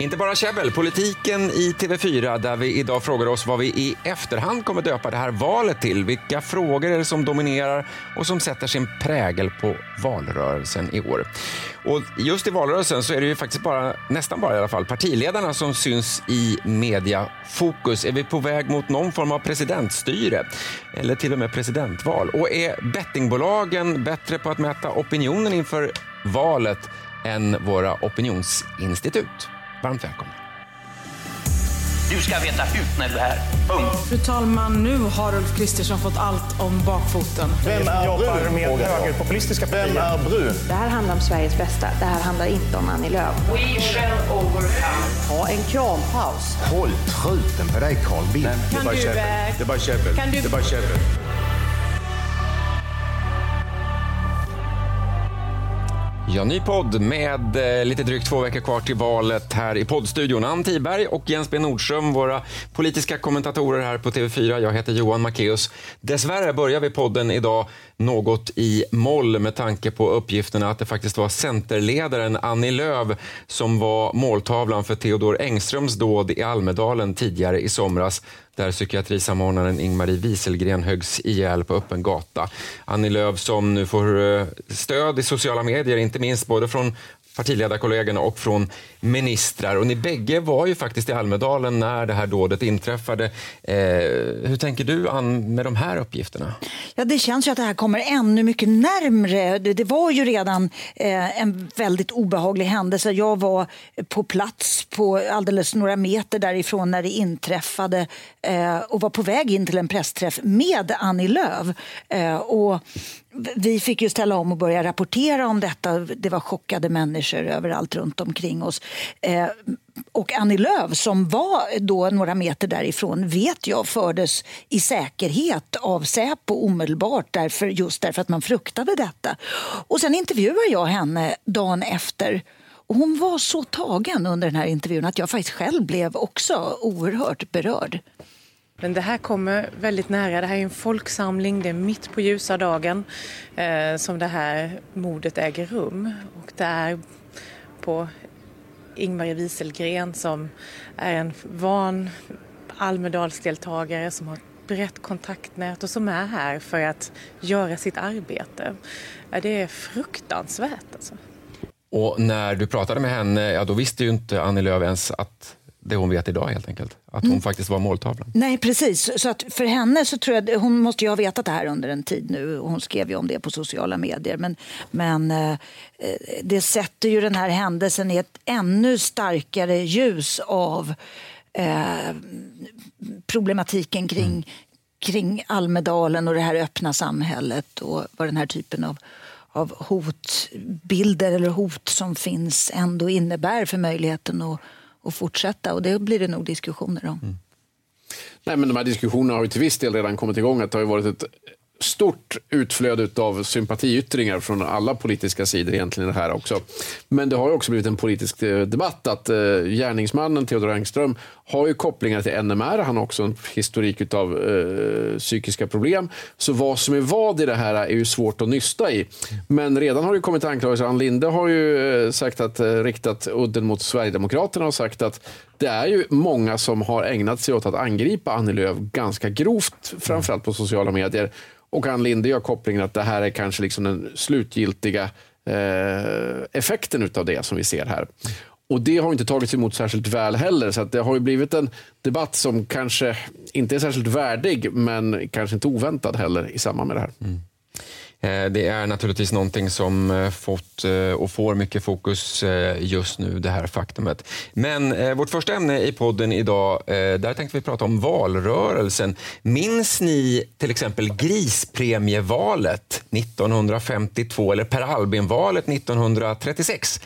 Inte bara käbbel, politiken i TV4 där vi idag frågar oss vad vi i efterhand kommer döpa det här valet till. Vilka frågor är det som dominerar och som sätter sin prägel på valrörelsen i år? Och just i valrörelsen så är det ju faktiskt bara, nästan bara i alla fall, partiledarna som syns i mediafokus. Är vi på väg mot någon form av presidentstyre eller till och med presidentval? Och är bettingbolagen bättre på att mäta opinionen inför valet än våra opinionsinstitut? Varmt välkomna. Du ska veta hut när du är här. Punkt. Fru talman, nu har Ulf Kristersson fått allt om bakfoten. Vem är brun? med högerpopulistiska Vem är brun? Det här handlar om Sveriges bästa. Det här handlar inte om Annie Lööf. We shall overcome. Ha en krampaus. Håll truten på dig Carl Bildt. Kan du, Det är bara käbbel. kan du- Det är bara käbbel. Ja, ny podd med eh, lite drygt två veckor kvar till valet här i poddstudion. Ann Tiberg och Jens B Nordström, våra politiska kommentatorer här på TV4. Jag heter Johan Macéus. Dessvärre börjar vi podden idag något i moll med tanke på uppgifterna att det faktiskt var centerledaren Annie Lööf som var måltavlan för Theodor Engströms dåd i Almedalen tidigare i somras där psykiatrisamordnaren Ingmarie Wieselgren höggs ihjäl på öppen gata. Annie Lööf som nu får eh, stöd i sociala medier, inte minst både från partiledarkollegorna och från ministrar. Och ni bägge var ju faktiskt i Almedalen när det här dådet inträffade. Eh, hur tänker du, Ann, med de här uppgifterna? Ja, det känns ju att det här kommer ännu mycket närmre. Det, det var ju redan eh, en väldigt obehaglig händelse. Jag var på plats på alldeles några meter därifrån när det inträffade eh, och var på väg in till en pressträff med Annie Lööf. Eh, och vi fick ju ställa om och börja rapportera om detta. Det var chockade människor överallt runt omkring oss. Eh, och Annie Lööf som var då några meter därifrån vet jag fördes i säkerhet av Säpo omedelbart därför, just därför att man fruktade detta. Och sen intervjuade jag henne dagen efter och hon var så tagen under den här intervjun att jag faktiskt själv blev också oerhört berörd. Men det här kommer väldigt nära. Det här är en folksamling. Det är mitt på ljusa dagen eh, som det här mordet äger rum. Och det är på Ingmarie Wieselgren som är en van Almedalsdeltagare som har ett brett kontaktnät och som är här för att göra sitt arbete. Det är fruktansvärt alltså. Och när du pratade med henne, ja, då visste ju inte Annie Lööf ens att det hon vet idag helt enkelt. Att hon faktiskt var måltavlan. Nej, precis. Så att för henne så tror jag, hon måste ju ha vetat det här under en tid nu hon skrev ju om det på sociala medier. Men, men eh, det sätter ju den här händelsen i ett ännu starkare ljus av eh, problematiken kring, kring Almedalen och det här öppna samhället och vad den här typen av av hotbilder eller hot som finns ändå innebär för möjligheten att, och fortsätta. Och det blir det nog diskussioner om. Mm. Nej, men de här diskussionerna har ju till viss del redan kommit igång. Att det har ju varit ett stort utflöde av sympatiyttringar från alla politiska sidor egentligen i det här också. Men det har ju också blivit en politisk eh, debatt att eh, gärningsmannen Theodor Engström har ju kopplingar till NMR. Han har också en historik av eh, psykiska problem. Så vad som är vad i det här är ju svårt att nysta i. Men redan har det kommit anklagelser. Ann Linde har ju eh, sagt att, eh, riktat udden mot Sverigedemokraterna och sagt att det är ju många som har ägnat sig åt att angripa Annie Lööf ganska grovt, framförallt på sociala medier. Och Ann Linde gör kopplingen att det här är kanske liksom den slutgiltiga eh, effekten av det som vi ser här. Och det har inte tagits emot särskilt väl heller. Så att det har ju blivit en debatt som kanske inte är särskilt värdig, men kanske inte oväntad heller i samband med det här. Mm. Eh, det är naturligtvis någonting som eh, fått eh, och får mycket fokus just nu, det här faktumet. Men vårt första ämne i podden idag, där tänkte vi prata om valrörelsen. Minns ni till exempel grispremievalet 1952 eller Per Albin-valet 1936?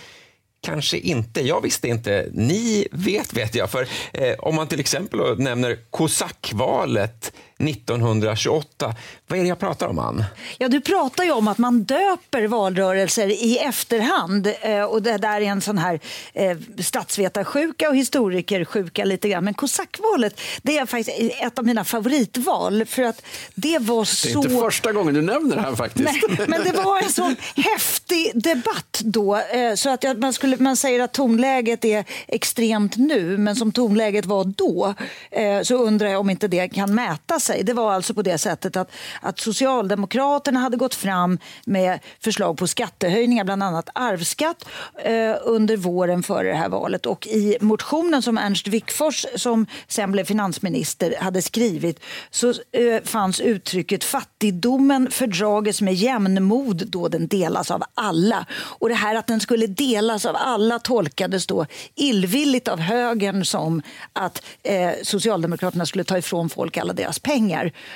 Kanske inte. Jag visste inte. Ni vet, vet jag. För eh, om man till exempel nämner kosackvalet 1928. Vad är det jag pratar om, Ann? Ja, du pratar ju om att man döper valrörelser i efterhand eh, och det där är en sån här eh, statsvetarsjuka och historikersjuka lite grann. Men kosackvalet, det är faktiskt ett av mina favoritval för att det var så... Det är inte första gången du nämner det här faktiskt. Nej, men det var en sån häftig debatt då. eh, Så att man, skulle, man säger att tonläget är extremt nu, men som tonläget var då eh, så undrar jag om inte det kan mäta sig. Det var alltså på det sättet att, att Socialdemokraterna hade gått fram med förslag på skattehöjningar, bland annat arvsskatt, eh, under våren före det här valet. Och i motionen som Ernst Wigforss, som sen blev finansminister, hade skrivit så eh, fanns uttrycket fattigdomen fördrages med jämnmod då den delas av alla. Och det här att den skulle delas av alla tolkades då illvilligt av högern som att eh, Socialdemokraterna skulle ta ifrån folk alla deras pengar.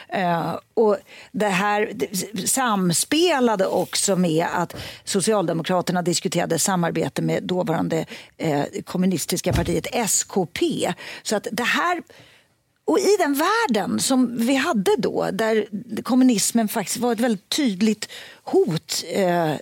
Eh, och det här samspelade också med att Socialdemokraterna diskuterade samarbete med dåvarande eh, kommunistiska partiet SKP. Så att det här och i den världen som vi hade då, där kommunismen faktiskt var ett väldigt tydligt hot eh,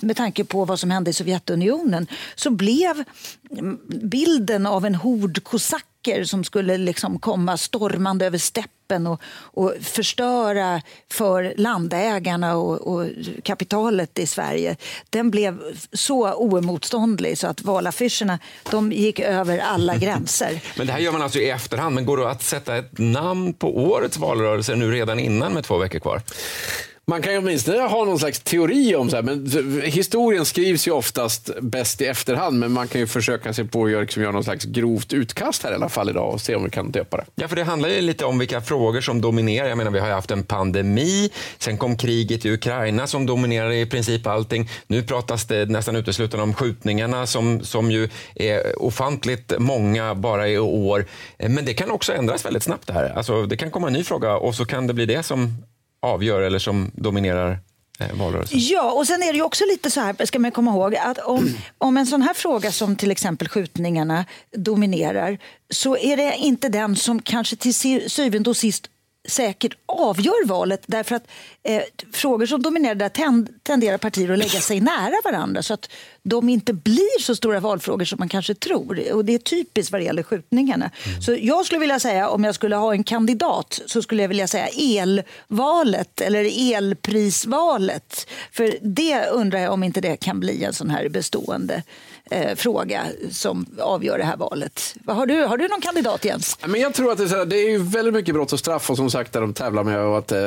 med tanke på vad som hände i Sovjetunionen, så blev mm, bilden av en hord kosacker som skulle liksom komma stormande över steppen och, och förstöra för landägarna och, och kapitalet i Sverige, den blev så oemotståndlig så att valaffischerna de gick över alla gränser. Men det här gör man alltså i efterhand, men går det att sätta ett namn på årets valrörelse nu redan innan med två veckor kvar? Man kan ju åtminstone ha någon slags teori om så här, men historien skrivs ju oftast bäst i efterhand, men man kan ju försöka sig på att göra, liksom, göra någon slags grovt utkast här i alla fall idag och se om vi kan döpa det. Ja, för det handlar ju lite om vilka frågor som dominerar. Jag menar, vi har ju haft en pandemi, sen kom kriget i Ukraina som dominerade i princip allting. Nu pratas det nästan uteslutande om skjutningarna som, som ju är ofantligt många bara i år. Eh, men det kan också ändras väldigt snabbt det här. Alltså, det kan komma en ny fråga och så kan det bli det som avgör eller som dominerar eh, valrörelsen. Ja, och sen är det ju också lite så här, ska man komma ihåg, att om, om en sån här fråga som till exempel skjutningarna dominerar, så är det inte den som kanske till syvende och sist säkert avgör valet därför att eh, frågor som dominerar där tend, tenderar partier att lägga sig nära varandra så att de inte blir så stora valfrågor som man kanske tror. Och Det är typiskt vad det gäller skjutningarna. Så jag skulle vilja säga, om jag skulle ha en kandidat, så skulle jag vilja säga elvalet eller elprisvalet. För det undrar jag om inte det kan bli en sån här bestående eh, fråga som avgör det här valet. Vad Har du, har du någon kandidat Jens? Men jag tror att det är, så här, det är väldigt mycket brott och straff och som sagt där de tävlar med. Och att, eh,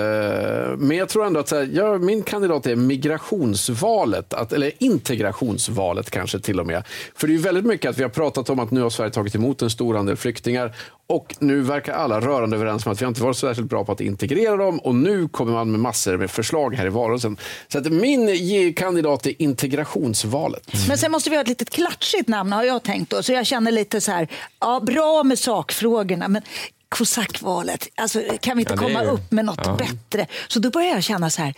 men jag tror ändå att så här, ja, min kandidat är migrationsvalet, att, eller integrationsvalet kanske till och med. För det är väldigt mycket att vi har pratat om att nu har Sverige tagit emot en stor andel flyktingar och nu verkar alla rörande överens om att vi har inte varit så särskilt bra på att integrera dem och nu kommer man med massor med förslag här i valrörelsen. Så att min kandidat är integrationsvalet. Men sen måste vi ha ett litet klatschigt namn har jag tänkt då. Så jag känner lite så här, ja bra med sakfrågorna men kosackvalet, alltså, kan vi inte Ja, är komma ju- upp med något ja. bättre? Så då börjar jag känna så här,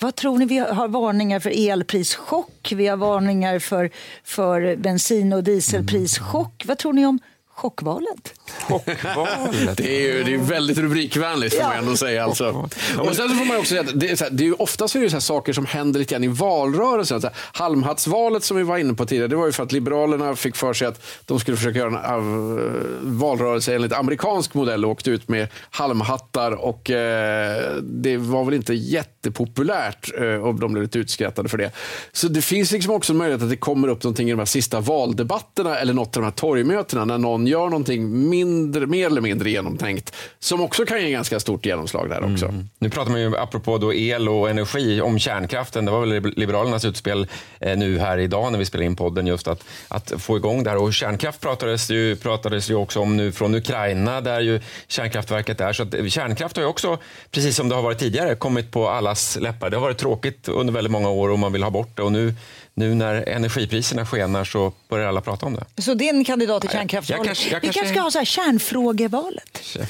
vad tror ni? Vi har varningar för elprischock, vi har varningar för, för bensin och dieselprischock. Vad tror ni om chockvalet? Chockvalet. Det är ju det är väldigt rubrikvänligt får man ändå säga. Alltså. Och sen så får man också säga att det är, så här, det är ju oftast är det så här saker som händer lite grann i valrörelsen. Så här, halmhattsvalet som vi var inne på tidigare, det var ju för att Liberalerna fick för sig att de skulle försöka göra en uh, valrörelse enligt amerikansk modell och åkte ut med halmhattar och eh, det var väl inte jättepopulärt eh, och de blev lite utskrattade för det. Så det finns liksom också en möjlighet att det kommer upp någonting i de här sista valdebatterna eller något av de här torgmötena när någon gör någonting mindre, mer eller mindre genomtänkt som också kan ge ganska stort genomslag där också. Nu pratar man ju, apropå då el och energi, om kärnkraften. Det var väl Liberalernas utspel eh, nu här idag när vi spelade in podden, just att, att få igång det här. Och kärnkraft pratades ju, pratades ju också om nu från Ukraina, där ju kärnkraftverket är. Så att eh, kärnkraft har ju också, precis som det har varit tidigare, kommit på allas läppar. Det har varit tråkigt under väldigt många år och man vill ha bort det. Och nu, nu när energipriserna skenar så börjar alla prata om det. Så din kandidat i jag kärnkraftsvalet. kanske- jag vi kanske- kanske ska ha så här kärnfrågevalet. jag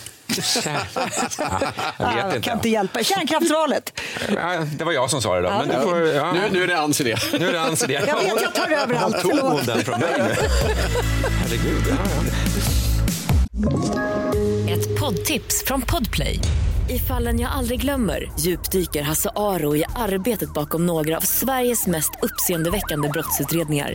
vet Ah, inte. kan inte hjälpa. Kärnkraftsvalet. Det var jag som sa det då. Men du får, ja. Nu, nu är det Anns idé. Nu är det Anns idé. Jag vet, jag tar över allt. Tog hon Förlåt. den från mig nu? Herregud. Ja, ja. Ett poddtips från Podplay. I fallen jag aldrig glömmer djupdyker Hasse Aro i arbetet bakom några av Sveriges mest uppseendeväckande brottsutredningar.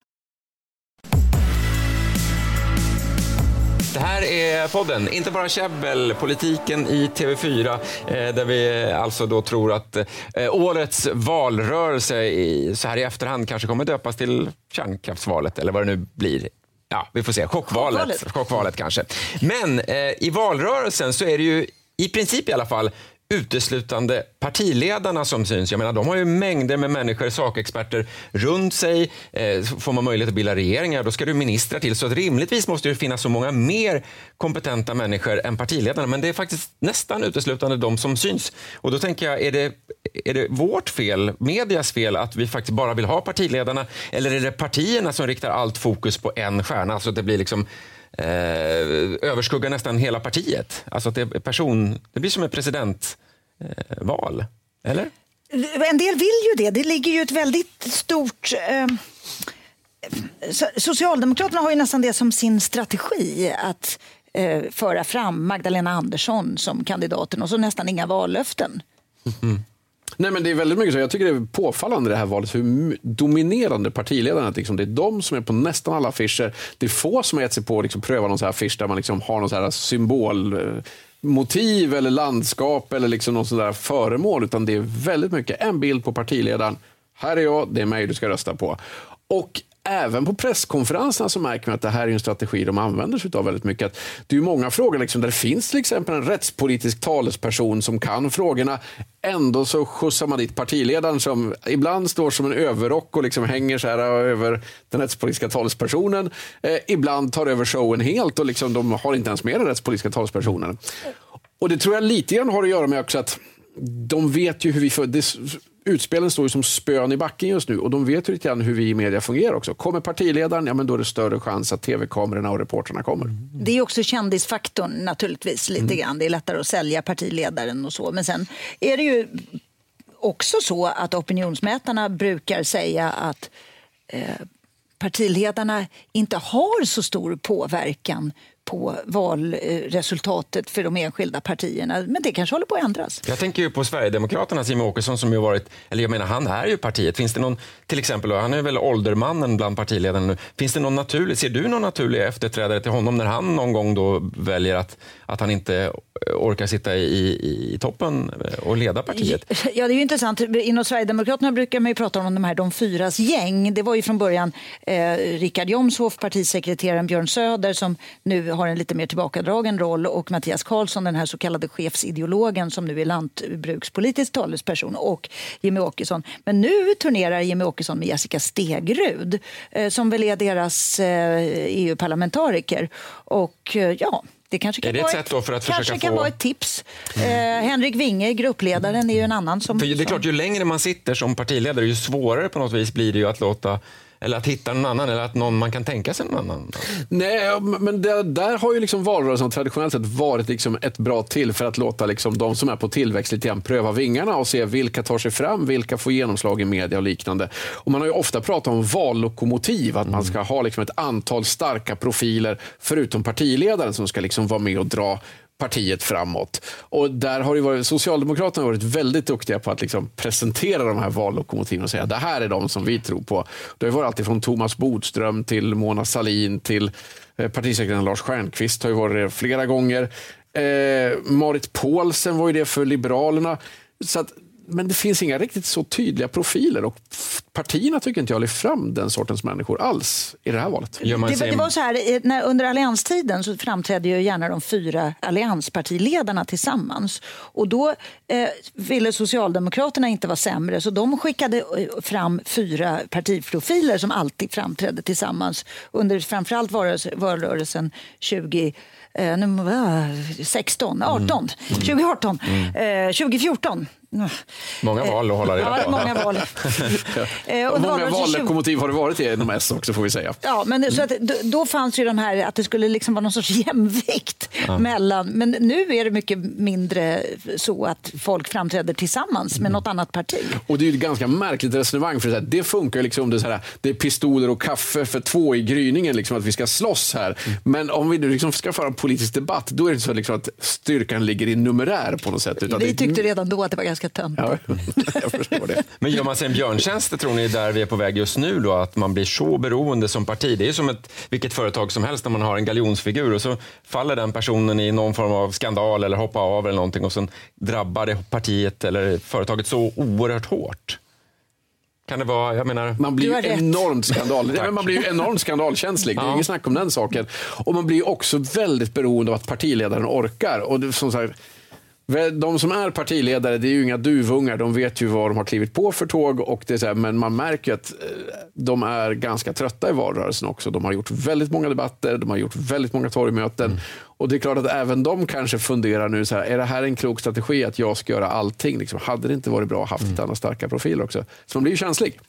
Det här är podden, inte bara käbbel, politiken i TV4, eh, där vi alltså då tror att eh, årets valrörelse i, så här i efterhand kanske kommer döpas till kärnkraftsvalet, eller vad det nu blir. Ja, vi får se. Chockvalet, Chockvalet, Chockvalet kanske. Men eh, i valrörelsen så är det ju i princip i alla fall uteslutande partiledarna som syns. Jag menar, de har ju mängder med människor, sakexperter runt sig. Eh, får man möjlighet att bilda regeringar, då ska du ministrar till. Så rimligtvis måste det finnas så många mer kompetenta människor än partiledarna. Men det är faktiskt nästan uteslutande de som syns. Och då tänker jag, är det, är det vårt fel, medias fel, att vi faktiskt bara vill ha partiledarna? Eller är det partierna som riktar allt fokus på en stjärna? Alltså det blir liksom eh, överskuggar nästan hela partiet. Alltså att det, person, det blir som ett presidentval, eh, eller? En del vill ju det. Det ligger ju ett väldigt stort... Eh, Socialdemokraterna har ju nästan det som sin strategi att eh, föra fram Magdalena Andersson som kandidaten och så nästan inga vallöften. Mm. Nej, men det är väldigt mycket så. Jag tycker det är påfallande det här valet hur dominerande partiledarna är. Liksom, det är de som är på nästan alla affischer. Det är få som har gett sig på att liksom, pröva någon så här affisch där man liksom har någon så här symbolmotiv eh, eller landskap eller liksom någon sån där föremål. Utan det är väldigt mycket en bild på partiledaren. Här är jag, det är mig du ska rösta på. Och även på presskonferenserna så märker man att det här är en strategi de använder sig av väldigt mycket. det är många frågor liksom, där det finns till exempel en rättspolitisk talesperson som kan frågorna. Ändå så skjutsar man dit partiledaren som ibland står som en överrock och liksom hänger så här äh, över den rättspolitiska talespersonen. Eh, ibland tar över showen helt och liksom, de har inte ens med den rättspolitiska talespersonen. Och det tror jag lite grann har att göra med också att de vet ju hur vi... För, det, utspelen står ju som spön i backen just nu och de vet ju lite grann hur vi i media fungerar också. Kommer partiledaren, ja men då är det större chans att tv-kamerorna och reportrarna kommer. Det är också kändisfaktorn naturligtvis lite mm. grann. Det är lättare att sälja partiledaren och så. Men sen är det ju också så att opinionsmätarna brukar säga att eh, partiledarna inte har så stor påverkan på valresultatet för de enskilda partierna. Men det kanske håller på att ändras. Jag tänker ju på Sverigedemokraternas Jimmie Åkesson som ju varit, eller jag menar han är ju partiet. Finns det någon, till exempel, han är väl åldermannen bland partiledarna nu. Finns det någon naturlig, ser du någon naturlig efterträdare till honom när han någon gång då väljer att, att han inte orkar sitta i, i, toppen och leda partiet? Ja, det är ju intressant. Inom Sverigedemokraterna brukar man ju prata om de här de fyras gäng. Det var ju från början eh, Richard Jomshof, partisekreteraren Björn Söder som nu har en lite mer tillbakadragen roll och Mattias Karlsson, den här så kallade chefsideologen som nu är lantbrukspolitisk talesperson och Jimmy Åkesson. Men nu turnerar Jimmy Åkesson med Jessica Stegrud eh, som väl är deras EU-parlamentariker. Eh, e och eh, ja, det kanske kan, är det vara, ett då för att kanske kan få... vara ett tips. Mm. Eh, Henrik Winge, gruppledaren, är ju en annan som... För det är klart, ju längre man sitter som partiledare, ju svårare på något vis blir det ju att låta eller att hitta någon annan, eller att någon man kan tänka sig någon annan? Nej, men det, där har ju liksom valrörelsen traditionellt sett varit liksom ett bra till för att låta liksom de som är på tillväxt lite grann pröva vingarna och se vilka tar sig fram, vilka får genomslag i media och liknande. Och man har ju ofta pratat om vallokomotiv, att man ska ha liksom ett antal starka profiler förutom partiledaren som ska liksom vara med och dra partiet framåt. Och där har ju varit, Socialdemokraterna varit väldigt duktiga på att liksom presentera de här vallokomotiven och säga det här är de som vi tror på. Det har varit allt från Thomas Bodström till Mona Salin till eh, partisekreteraren Lars Stjernkvist har ju varit det flera gånger. Eh, Marit Paulsen var ju det för Liberalerna. Så att men det finns inga riktigt så tydliga profiler och partierna tycker inte jag lyft fram den sortens människor alls i det här valet. Det, det var så här, när, under allianstiden så framträdde ju gärna de fyra allianspartiledarna tillsammans. Och då eh, ville Socialdemokraterna inte vara sämre så de skickade eh, fram fyra partiprofiler som alltid framträdde tillsammans under framförallt valrörelsen 20 eh, 16, 18, mm. 2018, mm. eh, 2014 Många val att hålla reda Ja, på. många val. Eh, Och det många då 20 vallokomotiv har det varit inom S också får vi säga. Ja, men så att, då, då fanns ju de här att det skulle liksom vara någon sorts jämvikt Ja. mellan. Men nu är det mycket mindre så att folk framträder tillsammans med något annat parti. Och det är ju ett ganska märkligt resonemang. för så här, Det funkar ju liksom om det är, så här, det är pistoler och kaffe för två i gryningen, liksom, att vi ska slåss här. Men om vi nu liksom ska föra en politisk debatt, då är det så liksom att styrkan ligger i numerär på något sätt. Utan Vi det, tyckte redan då att det var ganska tönt. Ja, jag förstår det. Men gör man sig en björntjänst, tror ni, där vi är på väg just nu då? Att man blir så beroende som parti. Det är ju som ett, vilket företag som helst när man har en galjonsfigur och så faller den personen i någon form av skandal eller hoppar av eller någonting och sen drabbar det partiet eller företaget så oerhört hårt. Kan det vara, jag menar... Man blir enormt skandal. Man blir ju enormt skandalkänslig. Det är Ja. inget snack om den saken. Och man blir också väldigt beroende av att partiledaren orkar. Och det, som sagt, de som är partiledare, det är ju inga duvungar. De vet ju vad de har klivit på för tåg. Och det är så här, men man märker att eh, de är ganska trötta i valrörelsen också. De har gjort väldigt många debatter, de har gjort väldigt många torgmöten. Och det är klart att även de kanske funderar nu, så här, är det här en klok strategi att jag ska göra allting? Liksom, hade det inte varit bra att haft mm. denna starka profil också? Så man blir ju känslig.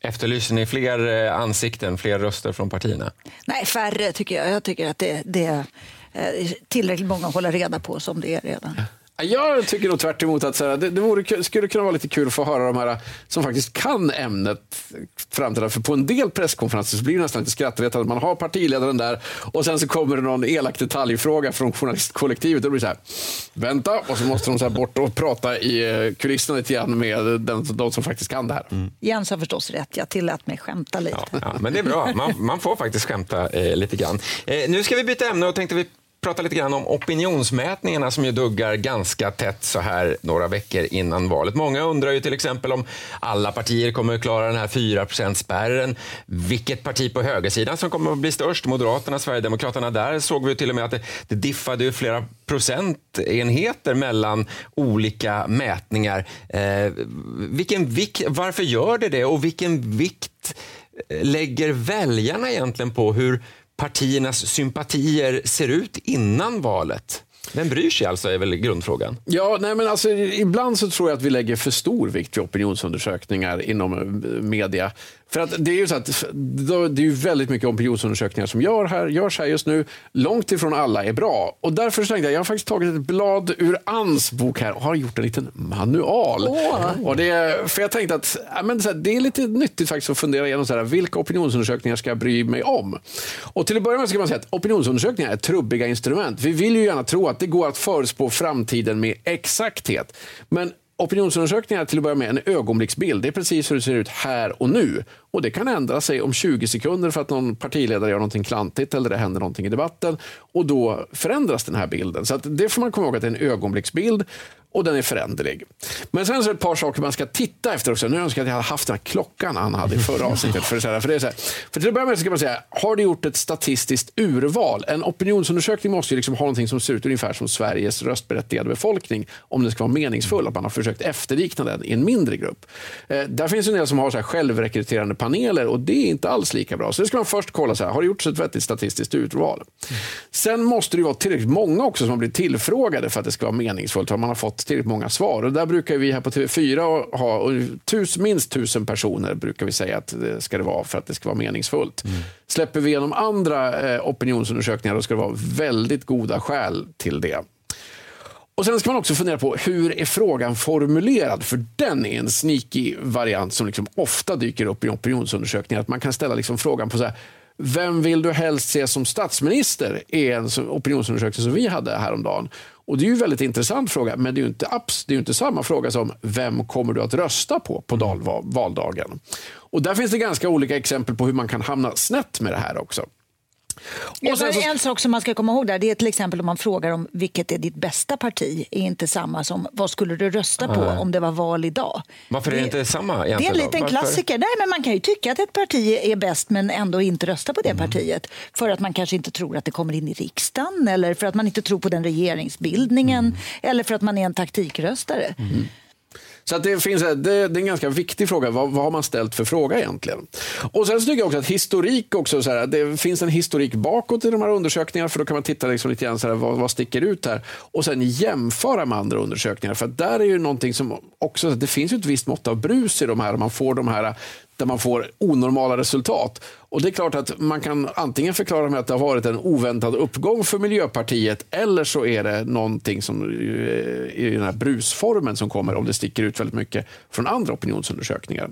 Efterlyser ni fler eh, ansikten, fler röster från partierna? Nej, färre tycker jag. Jag tycker att det, det är eh, tillräckligt många att hålla reda på som det är redan. Jag tycker nog tvärt emot att här, det, det vore, skulle kunna vara lite kul att få höra de här som faktiskt kan ämnet framträda. För på en del presskonferenser så blir det nästan lite skrattretande. Man har partiledaren där och sen så kommer det någon elak detaljfråga från journalistkollektivet. Då blir det så här, vänta, och så måste de så här bort och prata i eh, kulisserna lite grann med den, de som faktiskt kan det här. Mm. Jens har förstås rätt. Jag tillät mig skämta lite. Ja, ja, men det är bra. Man, man får faktiskt skämta eh, lite grann. Eh, nu ska vi byta ämne och tänkte vi prata lite grann om opinionsmätningarna som ju duggar ganska tätt så här några veckor innan valet. Många undrar ju till exempel om alla partier kommer att klara den här 4 spärren. Vilket parti på högersidan som kommer att bli störst? Moderaterna, Sverigedemokraterna. Där såg vi till och med att det, det diffade ju flera procentenheter mellan olika mätningar. Eh, vilken vikt, varför gör det det och vilken vikt eh, lägger väljarna egentligen på hur partiernas sympatier ser ut innan valet? Vem bryr sig alltså, är väl grundfrågan. Ja, nej men alltså, ibland så tror jag att vi lägger för stor vikt vid opinionsundersökningar inom eh, media. För att det är ju så att det är ju väldigt mycket opinionsundersökningar som gör här, görs här just nu. Långt ifrån alla är bra. Och därför tänkte jag, jag har faktiskt tagit ett blad ur Anns bok här och har gjort en liten manual. Åh. Och det, för jag tänkte att ja, men här, det är lite nyttigt faktiskt att fundera igenom så här, vilka opinionsundersökningar ska jag bry mig om. Och till att börja med ska man säga att opinionsundersökningar är trubbiga instrument. Vi vill ju gärna tro att det går att förutspå framtiden med exakthet. Men Opinionsundersökningar till att börja med en ögonblicksbild. Det är precis hur det ser ut här och nu. Och Det kan ändra sig om 20 sekunder för att någon partiledare gör någonting klantigt eller det händer någonting i debatten. Och Då förändras den här bilden. Så att det får man komma ihåg att det är en ögonblicksbild och den är föränderlig. Men sen så är det ett par saker man ska titta efter också. Nu önskar jag att jag hade haft den här klockan han hade i förra avsnittet. För, för, det är så här, för till att börja med så ska man säga, har du gjort ett statistiskt urval? En opinionsundersökning måste ju liksom ha någonting som ser ut ungefär som Sveriges röstberättigade befolkning om den ska vara meningsfull. Att man har försökt efterlikna den i en mindre grupp. Eh, där finns en del som har så här självrekryterande paneler och det är inte alls lika bra. Så det ska man först kolla, så här, har det gjorts ett vettigt statistiskt urval? Sen måste det vara tillräckligt många också som har blivit tillfrågade för att det ska vara meningsfullt. Har man har fått tillräckligt många svar. Och där brukar vi här på TV4 ha och tus, minst tusen personer brukar vi säga att det ska det vara för att det ska vara meningsfullt. Mm. Släpper vi igenom andra eh, opinionsundersökningar då ska det vara väldigt goda skäl till det. Och Sen ska man också fundera på hur är frågan formulerad? För den är en sneaky variant som liksom ofta dyker upp i opinionsundersökningar. Att man kan ställa liksom frågan på så här, vem vill du helst se som statsminister? är en opinionsundersökning som vi hade häromdagen. Och Det är ju en väldigt intressant fråga, men det är ju inte, det är inte samma fråga som vem kommer du att rösta på på valdagen? Och Där finns det ganska olika exempel på hur man kan hamna snett med det här också. Ja, så... En sak som man ska komma ihåg där, det är till exempel om man frågar om vilket är ditt bästa parti, är inte samma som vad skulle du rösta på Nej. om det var val idag. Varför är det inte samma Det är en liten klassiker. Nej, men man kan ju tycka att ett parti är bäst men ändå inte rösta på det mm. partiet. För att man kanske inte tror att det kommer in i riksdagen eller för att man inte tror på den regeringsbildningen mm. eller för att man är en taktikröstare. Mm. Så att det, finns, det, det är en ganska viktig fråga. Vad, vad har man ställt för fråga egentligen? Och Sen så tycker jag också att historik också, så här, det finns en historik bakåt i de här undersökningarna för då kan man titta liksom lite grann så här, vad, vad sticker ut här och sen jämföra med andra undersökningar. För där är ju någonting som också, det finns ju ett visst mått av brus i de här. Man får de här där man får onormala resultat. Och det är klart att man kan antingen förklara med att det har varit en oväntad uppgång för Miljöpartiet eller så är det någonting som eh, i den här brusformen som kommer om det sticker ut väldigt mycket från andra opinionsundersökningar.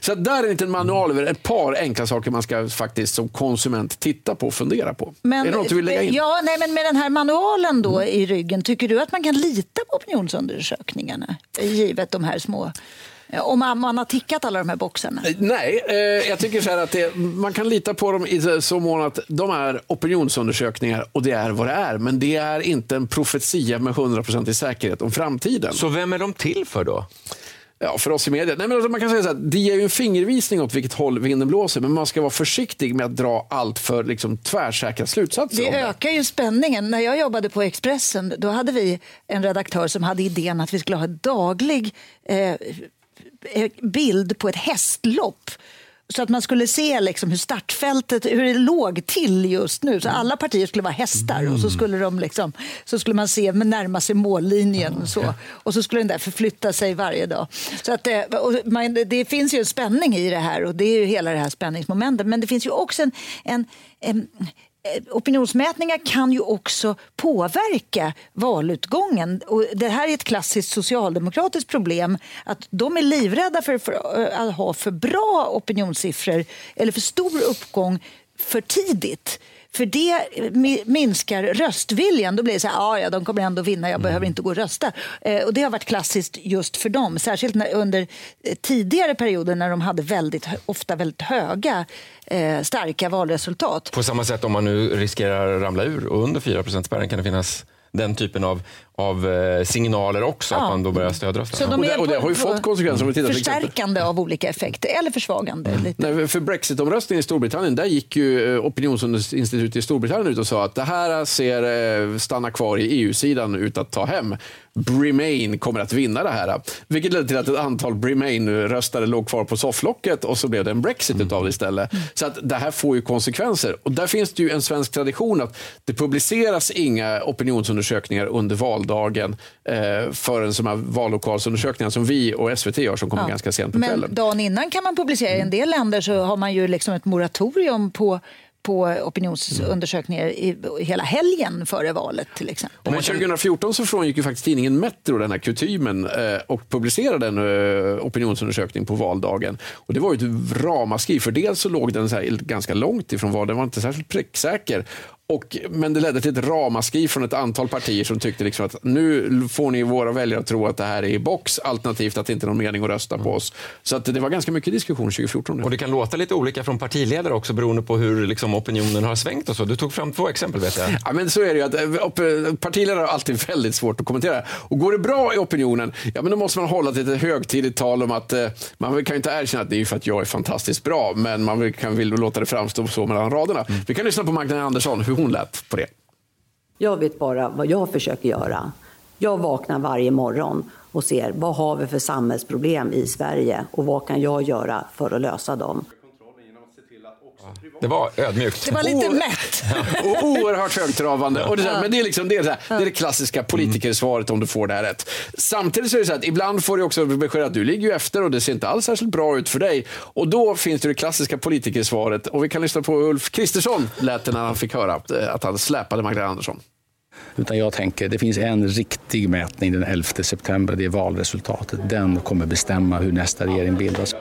Så där är en liten manual över ett par enkla saker man ska faktiskt som konsument titta på och fundera på. Men, är det något du vill lägga in? Ja, nej, men med den här manualen då i ryggen, tycker du att man kan lita på opinionsundersökningarna? Givet de här små om man har tickat alla de här boxarna? Nej, eh, jag tycker så att det, man kan lita på dem i så mån att de är opinionsundersökningar och det är vad det är. Men det är inte en profetia med 100% säkerhet om framtiden. Så vem är de till för då? Ja, för oss i media. Nej, men alltså man kan säga så här, det ger ju en fingervisning åt vilket håll vinden blåser, men man ska vara försiktig med att dra allt för liksom, tvärsäkra slutsatser. Det, det ökar ju spänningen. När jag jobbade på Expressen då hade vi en redaktör som hade idén att vi skulle ha daglig eh, Eh, bild på ett hästlopp så att man skulle se liksom hur startfältet hur det låg till just nu. Så alla partier skulle vara hästar och så skulle, de liksom, så skulle man se närma sig mållinjen. Och så, och så skulle den där förflytta sig varje dag. Så att det, man, det finns ju en spänning i det här och det är ju hela det här spänningsmomentet. Men det finns ju också en, en, en Eh, Eh, opinionsmätningar kan ju också påverka valutgången. Och det här är ett klassiskt socialdemokratiskt problem. att De är livrädda för, för eh, att ha för bra opinionssiffror eller för stor uppgång för tidigt. För det minskar röstviljan. Då blir det så här, ja, de kommer ändå vinna, jag mm. behöver inte gå och rösta. Eh, och det har varit klassiskt just för dem, särskilt när, under eh, tidigare perioder när de hade väldigt, ofta väldigt höga eh, starka valresultat. På samma sätt om man nu riskerar att ramla ur och under 4 spärren kan det finnas den typen av, av eh, signaler också, ja. att man då börjar stödrösta. Så de det, och det har ju fått konsekvenser. Om vi tittar förstärkande av olika effekter, eller försvagande. Mm. Lite. Nej, för Brexitomröstningen i Storbritannien, där gick ju eh, opinionsinstitutet i Storbritannien ut och sa att det här ser eh, stanna kvar i EU-sidan ut att ta hem. Remain kommer att vinna det här. Vilket ledde till att ett antal Remain-röstare låg kvar på sofflocket och så blev det en Brexit mm. av det istället. Mm. Så att det här får ju konsekvenser. Och där finns det ju en svensk tradition att det publiceras inga opinionsundersökningar under valdagen eh, förrän som här vallokalsundersökningar som vi och SVT gör som kommer ja. ganska sent på Men kvällen. dagen innan kan man publicera. I en del länder så har man ju liksom ett moratorium på på opinionsundersökningar i hela helgen före valet till exempel. Men 2014 så frångick ju faktiskt tidningen Metro den här kutymen eh, och publicerade en eh, opinionsundersökning på valdagen. Och det var ju ett ramaskri, för dels så låg den så ganska långt ifrån valet, den var inte särskilt pricksäker. Och, men det ledde till ett ramaskri från ett antal partier som tyckte liksom att nu får ni våra väljare att tro att det här är i box, alternativt att det inte är någon mening att rösta på oss. Så att det var ganska mycket diskussion 2014. Och det kan låta lite olika från partiledare också beroende på hur liksom, opinionen har svängt och så. Du tog fram två exempel vet jag. Ja, men så är det ju. Att, eh, partiledare har alltid väldigt svårt att kommentera. Och går det bra i opinionen, ja men då måste man hålla ett lite högtidligt tal om att eh, man kan ju inte erkänna att det är för att jag är fantastiskt bra, men man kan vill låta det framstå så mellan raderna. Mm. Vi kan lyssna på Magdalena Andersson, hur hon lät på det. Jag vet bara vad jag försöker göra. Jag vaknar varje morgon och ser vad har vi för samhällsproblem i Sverige och vad kan jag göra för att lösa dem. Det var ödmjukt. Det var lite mätt. och oerhört högtravande. Och det, där, men det är, liksom, det, är här, det är det klassiska politikersvaret om du får det här rätt. Samtidigt så är det så att ibland får du också besked att du ligger ju efter och det ser inte alls särskilt bra ut för dig. Och då finns det det klassiska politikersvaret. Och vi kan lyssna på Ulf Kristersson lät det när han fick höra eh, att han släpade Magdalena Andersson. Utan jag tänker, det finns en riktig mätning den 11 september, det är valresultatet. Den kommer bestämma hur nästa regering bildas.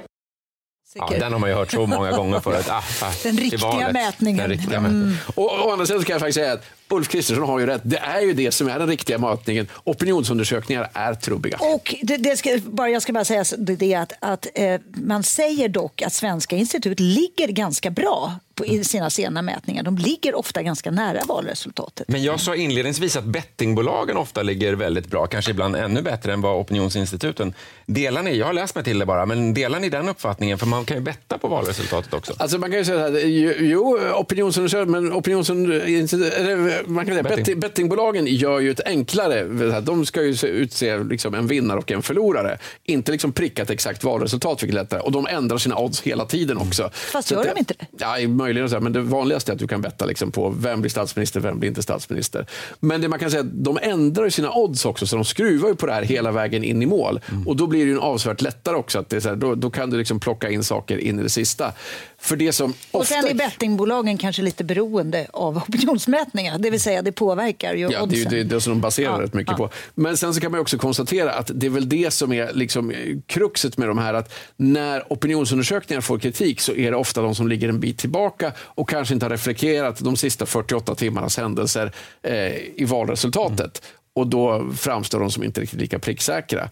Ja, den har man ju hört så många gånger förut. Ah, ah, den riktiga mätningen. Den riktiga mätningen. Mm. Och, å andra sidan kan jag faktiskt säga att Ulf Kristersson har ju rätt. Det är ju det som är den riktiga mätningen. Opinionsundersökningar är trubbiga. Och det, det ska, bara, jag ska bara säga det att, att eh, man säger dock att Svenska institut ligger ganska bra på, i sina sena mätningar. De ligger ofta ganska nära valresultatet. Men jag sa inledningsvis att bettingbolagen ofta ligger väldigt bra, kanske ibland ännu bättre än vad opinionsinstituten. Delar ni, jag har läst mig till det bara, men delar ni den uppfattningen? För man kan ju betta på valresultatet också. Alltså man kan ju säga att jo, opinionsundersökningar, men opinionsundersökningar man kan säga, Betting. betting. bettingbolagen gör ju ett enklare. De ska ju se- utse liksom en vinnare och en förlorare. Inte liksom pricka ett exakt valresultat, vilket är lättare. Och de ändrar sina odds hela tiden också. Fast Så gör de inte det? Ja, möjligen så här, men det vanligaste är att du kan betta liksom på vem blir statsminister, vem blir inte statsminister. Men det man kan säga är att de ändrar sina odds också, så de skruvar ju på det här hela vägen in i mål. Mm. Och då blir det ju en avsevärt lättare också. Att det är så här, då, då kan du liksom plocka in saker in i det sista. För det som Och ofta... sen är bettingbolagen kanske lite beroende av opinionsmätningar. Det vill säga det påverkar ju Ja, det är ju oddsen. det, det som de baserar Ja, rätt mycket ja. på. Men sen så kan man också konstatera att det är väl det som är liksom eh, kruxet med de här att när opinionsundersökningar får kritik så är det ofta de som ligger en bit tillbaka och kanske inte har reflekterat de sista 48 timmarnas händelser eh, i valresultatet. Och då framstår de som inte riktigt lika pricksäkra.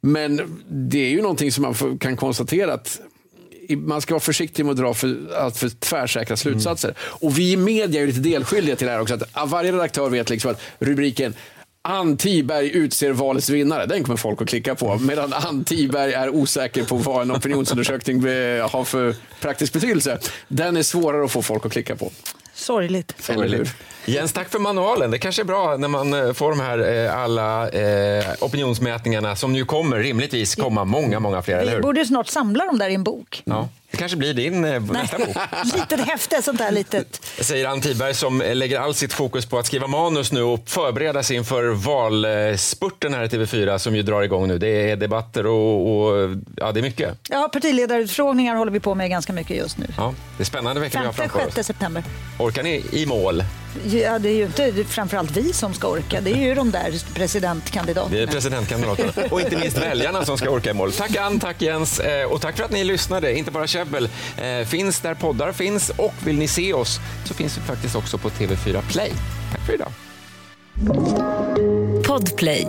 Men det är ju någonting som man kan konstatera att man ska vara försiktig med att dra för, allt för tvärsäkra slutsatser. Och vi i media är lite delskyldiga till det här också. Att varje redaktör vet liksom att rubriken Ann Tiberg utser valets vinnare. Den kommer folk att klicka på. Medan Ann Tiberg är osäker på vad en opinionsundersökning har för praktisk betydelse. Den är svårare att få folk att klicka på. Sorgligt. Hur? Jens, tack för manualen. Det kanske är bra när man eh, får de här eh, alla eh, opinionsmätningarna som ju kommer rimligtvis komma många, många fler, Vi borde snart samla dem där i en bok. Ja. Det kanske blir din eh, nästa bok. Litet häfte, sånt där litet. Säger Ann Tiberg som lägger all sitt fokus på att skriva manus nu och förbereda sig inför valspurten här i TV4 som ju drar igång nu. Det är debatter och, och ja, det är mycket. Ja, partiledarutfrågningar håller vi på med ganska mycket just nu. Ja, det är spännande vecka vi har 5 framför oss. 6 september. Orkar ni i mål? Ja, det är ju inte framförallt vi som ska orka. Det är ju de där presidentkandidaterna. Det är presidentkandidaterna och inte minst väljarna som ska orka i mål. Tack Ann, tack Jens eh, och tack för att ni lyssnade. Inte bara käbbel. Eh, Finns där poddar finns och vill ni se oss så finns vi faktiskt också på TV4 Play. Tack för idag. Podplay.